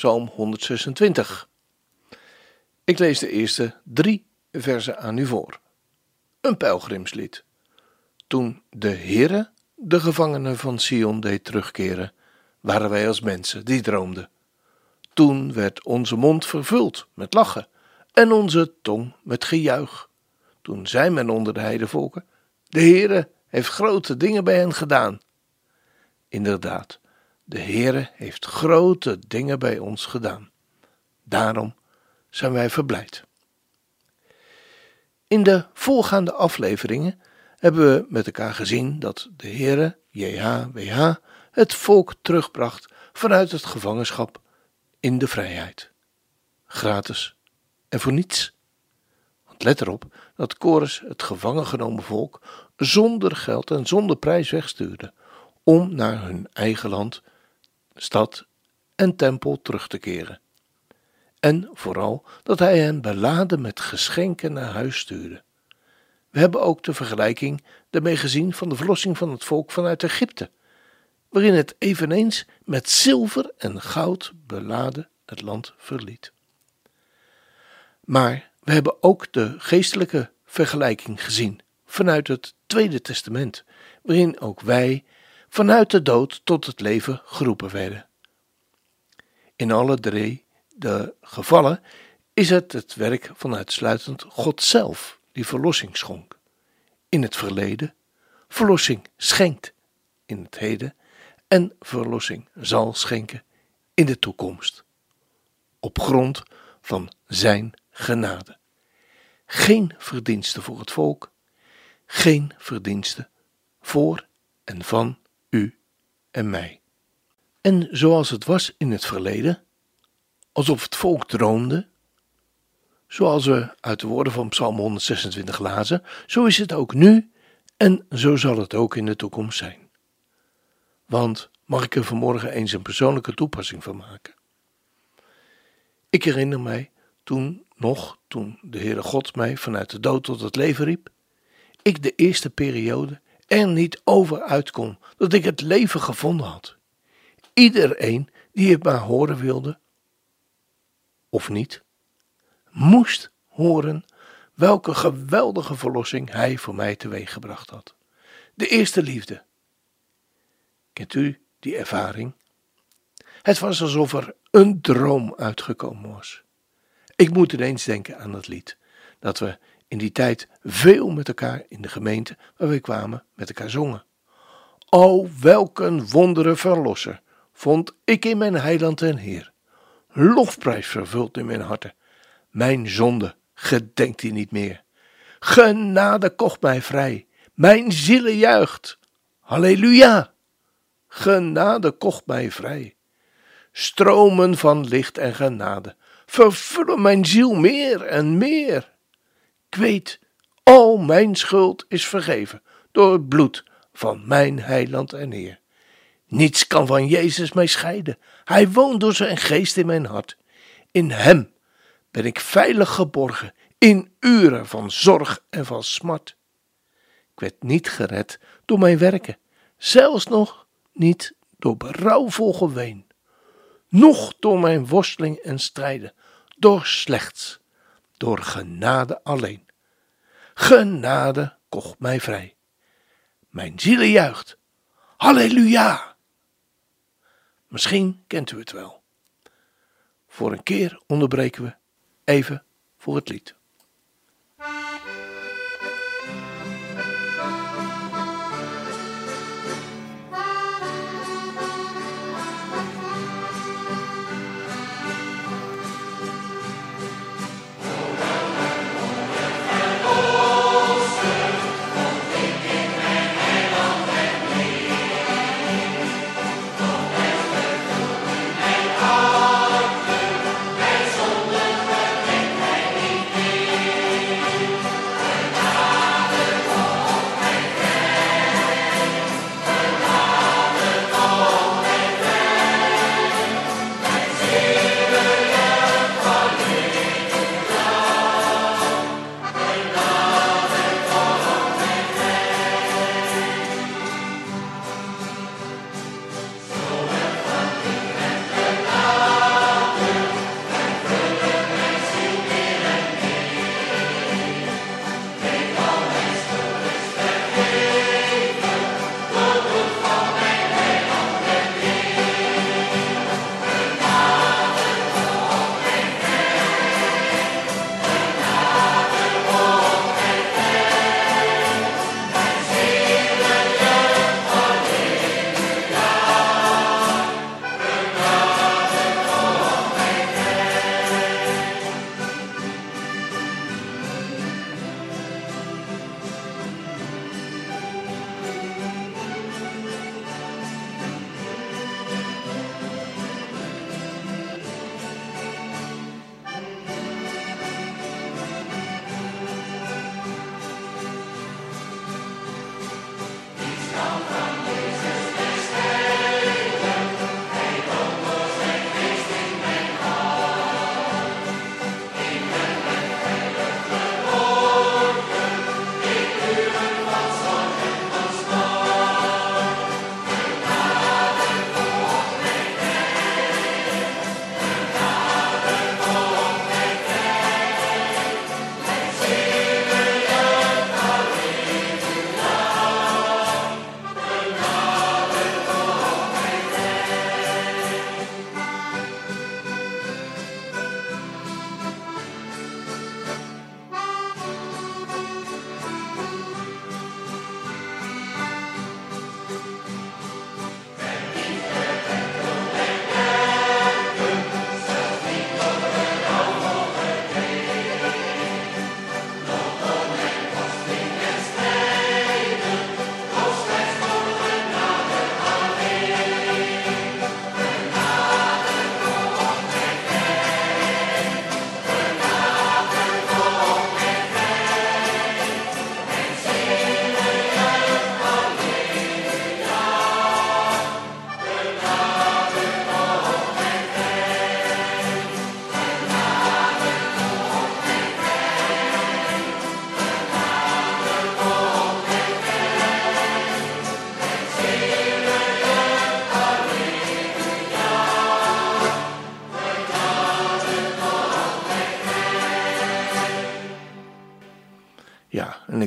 Psalm 126. Ik lees de eerste drie versen aan u voor. Een pelgrimslied. Toen de Heere de gevangenen van Sion deed terugkeren, waren wij als mensen die droomden. Toen werd onze mond vervuld met lachen en onze tong met gejuich. Toen zei men onder de heidevolken: De Heere heeft grote dingen bij hen gedaan. Inderdaad, de Heere heeft grote dingen bij ons gedaan. Daarom zijn wij verblijd. In de voorgaande afleveringen hebben we met elkaar gezien dat de Heere, JHWH, het volk terugbracht vanuit het gevangenschap in de vrijheid. Gratis en voor niets. Want let erop dat Chorus het gevangen genomen volk zonder geld en zonder prijs wegstuurde om naar hun eigen land stad en tempel terug te keren. En vooral dat hij hen beladen met geschenken naar huis stuurde. We hebben ook de vergelijking daarmee gezien van de verlossing van het volk vanuit Egypte, waarin het eveneens met zilver en goud beladen het land verliet. Maar we hebben ook de geestelijke vergelijking gezien vanuit het Tweede Testament, waarin ook wij vanuit de dood tot het leven geroepen werden. In alle drie de gevallen is het het werk van uitsluitend God zelf die verlossing schonk. In het verleden, verlossing schenkt in het heden en verlossing zal schenken in de toekomst. Op grond van Zijn genade. Geen verdienste voor het volk, geen verdienste voor en van en mij. En zoals het was in het verleden, alsof het volk droomde, zoals we uit de woorden van Psalm 126 lazen, zo is het ook nu en zo zal het ook in de toekomst zijn. Want mag ik er vanmorgen eens een persoonlijke toepassing van maken? Ik herinner mij toen nog, toen de Heere God mij vanuit de dood tot het leven riep, ik de eerste periode er niet over uitkom dat ik het leven gevonden had. Iedereen die het maar horen wilde, of niet, moest horen welke geweldige verlossing hij voor mij teweeggebracht had. De eerste liefde. Kent u die ervaring? Het was alsof er een droom uitgekomen was. Ik moet ineens denken aan dat lied dat we in die tijd veel met elkaar in de gemeente waar we kwamen met elkaar zongen. O, welk een wondere verlosser vond ik in mijn heiland en Heer. Lofprijs vervult in mijn harte. Mijn zonde gedenkt hij niet meer. Genade kocht mij vrij. Mijn ziele juicht. Halleluja. Genade kocht mij vrij. Stromen van licht en genade vervullen mijn ziel meer en meer. Ik weet, al mijn schuld is vergeven door het bloed van mijn heiland en Heer. Niets kan van Jezus mij scheiden. Hij woont door zijn geest in mijn hart. In hem ben ik veilig geborgen in uren van zorg en van smart. Ik werd niet gered door mijn werken, zelfs nog niet door berouwvol geween, noch door mijn worsteling en strijden, door slechts door genade alleen. Genade kocht mij vrij. Mijn ziel juicht. Halleluja! Misschien kent u het wel. Voor een keer onderbreken we even voor het lied.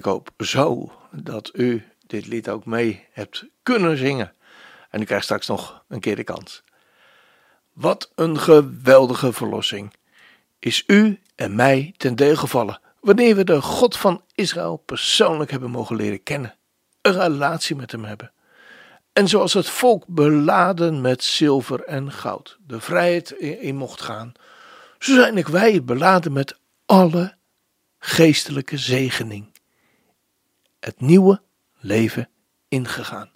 Ik hoop zo dat u dit lied ook mee hebt kunnen zingen. En u krijgt straks nog een keer de kans. Wat een geweldige verlossing is u en mij ten deel gevallen wanneer we de God van Israël persoonlijk hebben mogen leren kennen, een relatie met hem hebben. En zoals het volk beladen met zilver en goud de vrijheid in mocht gaan, zo zijn ik wij beladen met alle geestelijke zegening. Het nieuwe leven ingegaan.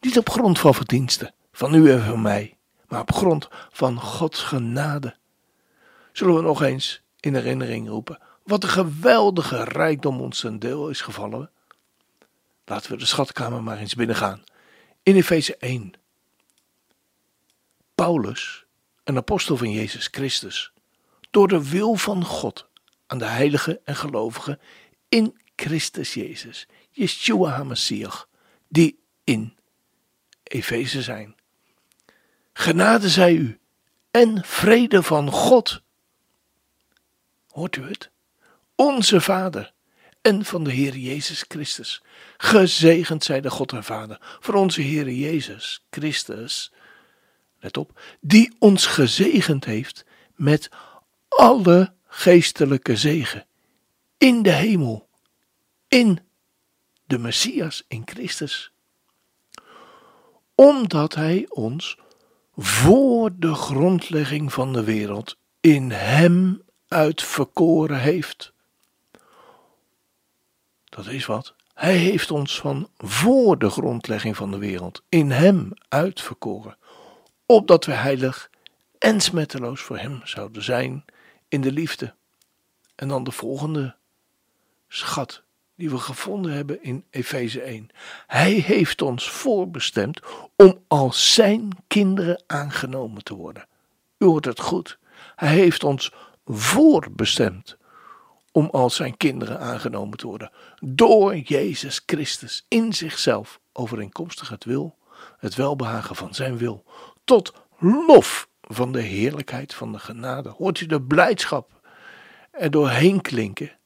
Niet op grond van verdiensten, van u en van mij, maar op grond van Gods genade. Zullen we nog eens in herinnering roepen wat een geweldige rijkdom ons ten deel is gevallen. Laten we de schatkamer maar eens binnengaan. In Efeze 1. Paulus, een apostel van Jezus Christus, door de wil van God aan de heiligen en gelovigen in Christus Jezus, Yeshua HaMashiach, die in Efeze zijn. Genade zij u en vrede van God. Hoort u het? Onze Vader en van de Heer Jezus Christus. Gezegend zij de God en Vader voor onze Heer Jezus Christus. Let op, die ons gezegend heeft met alle geestelijke zegen in de hemel, in de Messias, in Christus. Omdat Hij ons voor de grondlegging van de wereld in Hem uitverkoren heeft. Dat is wat. Hij heeft ons van voor de grondlegging van de wereld in Hem uitverkoren, opdat we heilig en smetteloos voor Hem zouden zijn in de liefde. En dan de volgende schat die we gevonden hebben in Efeze 1. Hij heeft ons voorbestemd om als zijn kinderen aangenomen te worden. U hoort het goed. Hij heeft ons voorbestemd om als zijn kinderen aangenomen te worden door Jezus Christus in zichzelf overeenkomstig het wil, het welbehagen van zijn wil, tot lof van de heerlijkheid van de genade. Hoort u de blijdschap er doorheen klinken,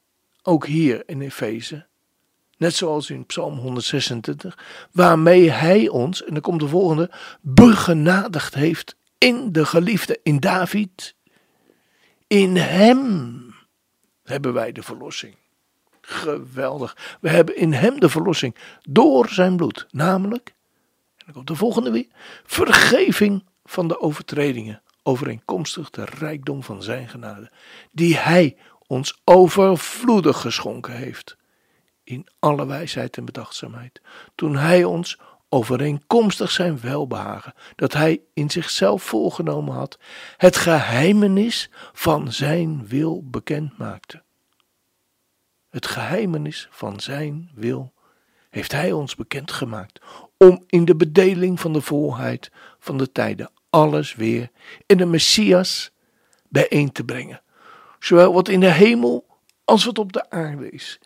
ook hier in Efeze, net zoals in Psalm 126, waarmee hij ons, en dan komt de volgende, begenadigd heeft in de geliefde, in David. In hem hebben wij de verlossing. Geweldig. We hebben in hem de verlossing door zijn bloed. Namelijk, en dan komt de volgende weer, vergeving van de overtredingen. Overeenkomstig de rijkdom van zijn genade. Die hij ons overvloedig geschonken heeft. In alle wijsheid en bedachtzaamheid. Toen hij ons overeenkomstig zijn welbehagen, dat hij in zichzelf voorgenomen had, het geheimenis van zijn wil bekend maakte. Het geheimenis van zijn wil heeft hij ons bekendgemaakt, om in de bedeling van de volheid van de tijden alles weer in de Messias bijeen te brengen, zowel wat in de hemel als wat op de aarde is.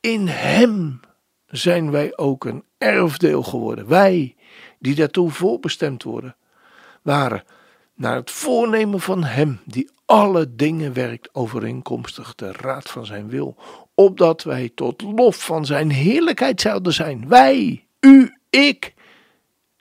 In hem zijn wij ook een erfdeel geworden. Wij, die daartoe voorbestemd worden, waren naar het voornemen van Hem, die alle dingen werkt overeenkomstig de raad van Zijn wil, opdat wij tot lof van Zijn heerlijkheid zouden zijn. Wij, u, ik,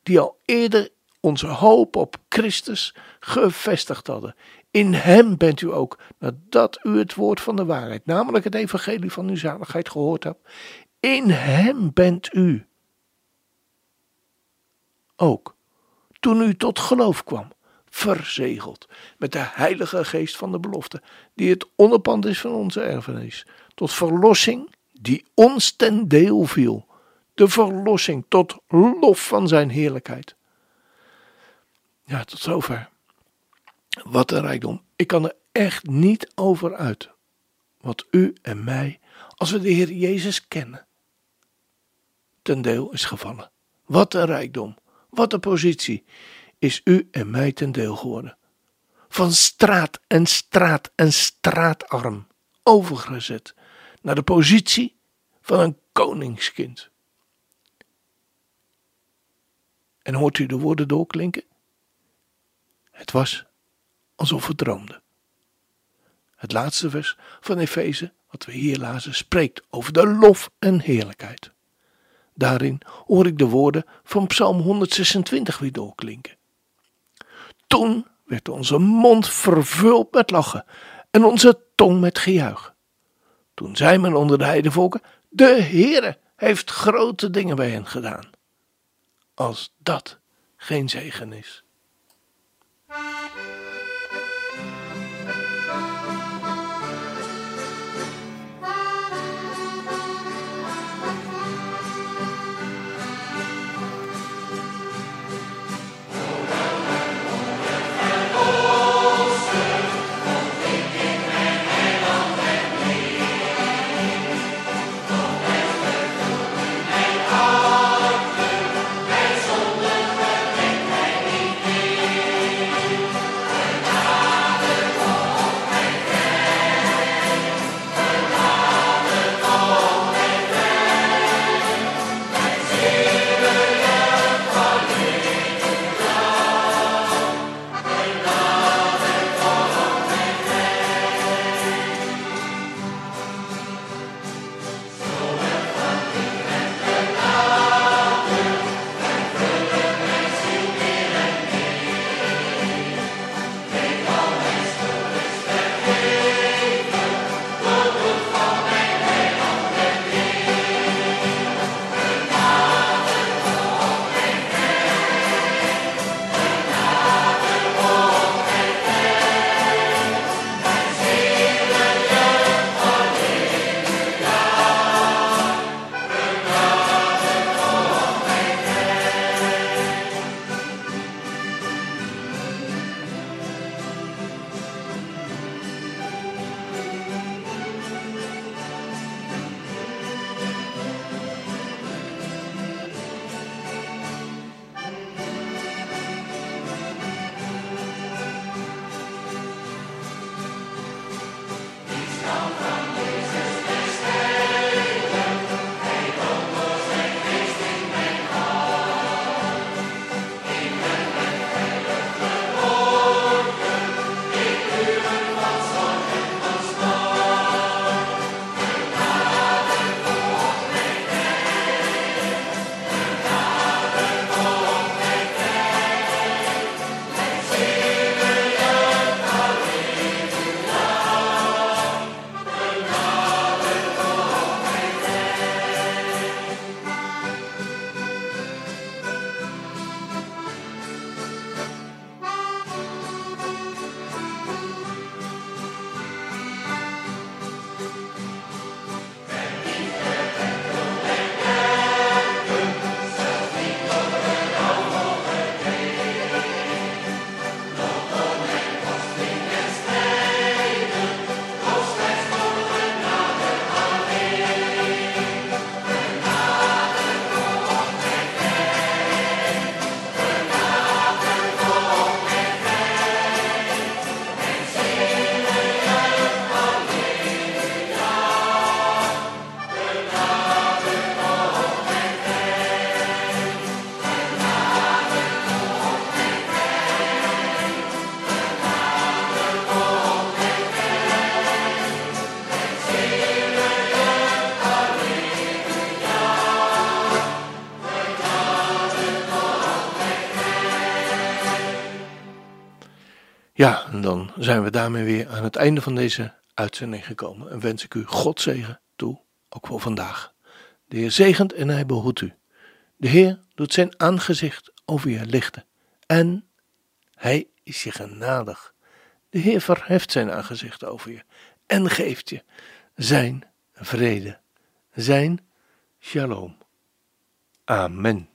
die al eerder onze hoop op Christus gevestigd hadden. In Hem bent u ook, nadat u het woord van de waarheid, namelijk het evangelie van uw zaligheid gehoord hebt, in Hem bent u ook, toen u tot geloof kwam, verzegeld met de Heilige Geest van de belofte, die het onderpand is van onze erfenis, tot verlossing die ons ten deel viel, de verlossing tot lof van Zijn heerlijkheid. Ja, tot zover. Wat een rijkdom. Ik kan er echt niet over uit. Wat u en mij, als we de Heer Jezus kennen, ten deel is gevallen. Wat een rijkdom, wat een positie is u en mij ten deel geworden. Van straat en straat en straatarm overgezet naar de positie van een koningskind. En hoort u de woorden doorklinken? Het was alsof we droomden. Het laatste vers van Efeze wat we hier lazen spreekt over de lof en heerlijkheid. Daarin hoor ik de woorden van Psalm 126 weer doorklinken. Toen werd onze mond vervuld met lachen en onze tong met gejuich. Toen zei men onder de heidevolken, de Heere heeft grote dingen bij hen gedaan. Als dat geen zegen is. Ja, en dan zijn we daarmee weer aan het einde van deze uitzending gekomen. En wens ik u God zegen toe, ook voor vandaag. De Heer zegent en hij behoedt u. De Heer doet zijn aangezicht over je lichten. En hij is je genadig. De Heer verheft zijn aangezicht over je en geeft je zijn vrede, zijn shalom. Amen.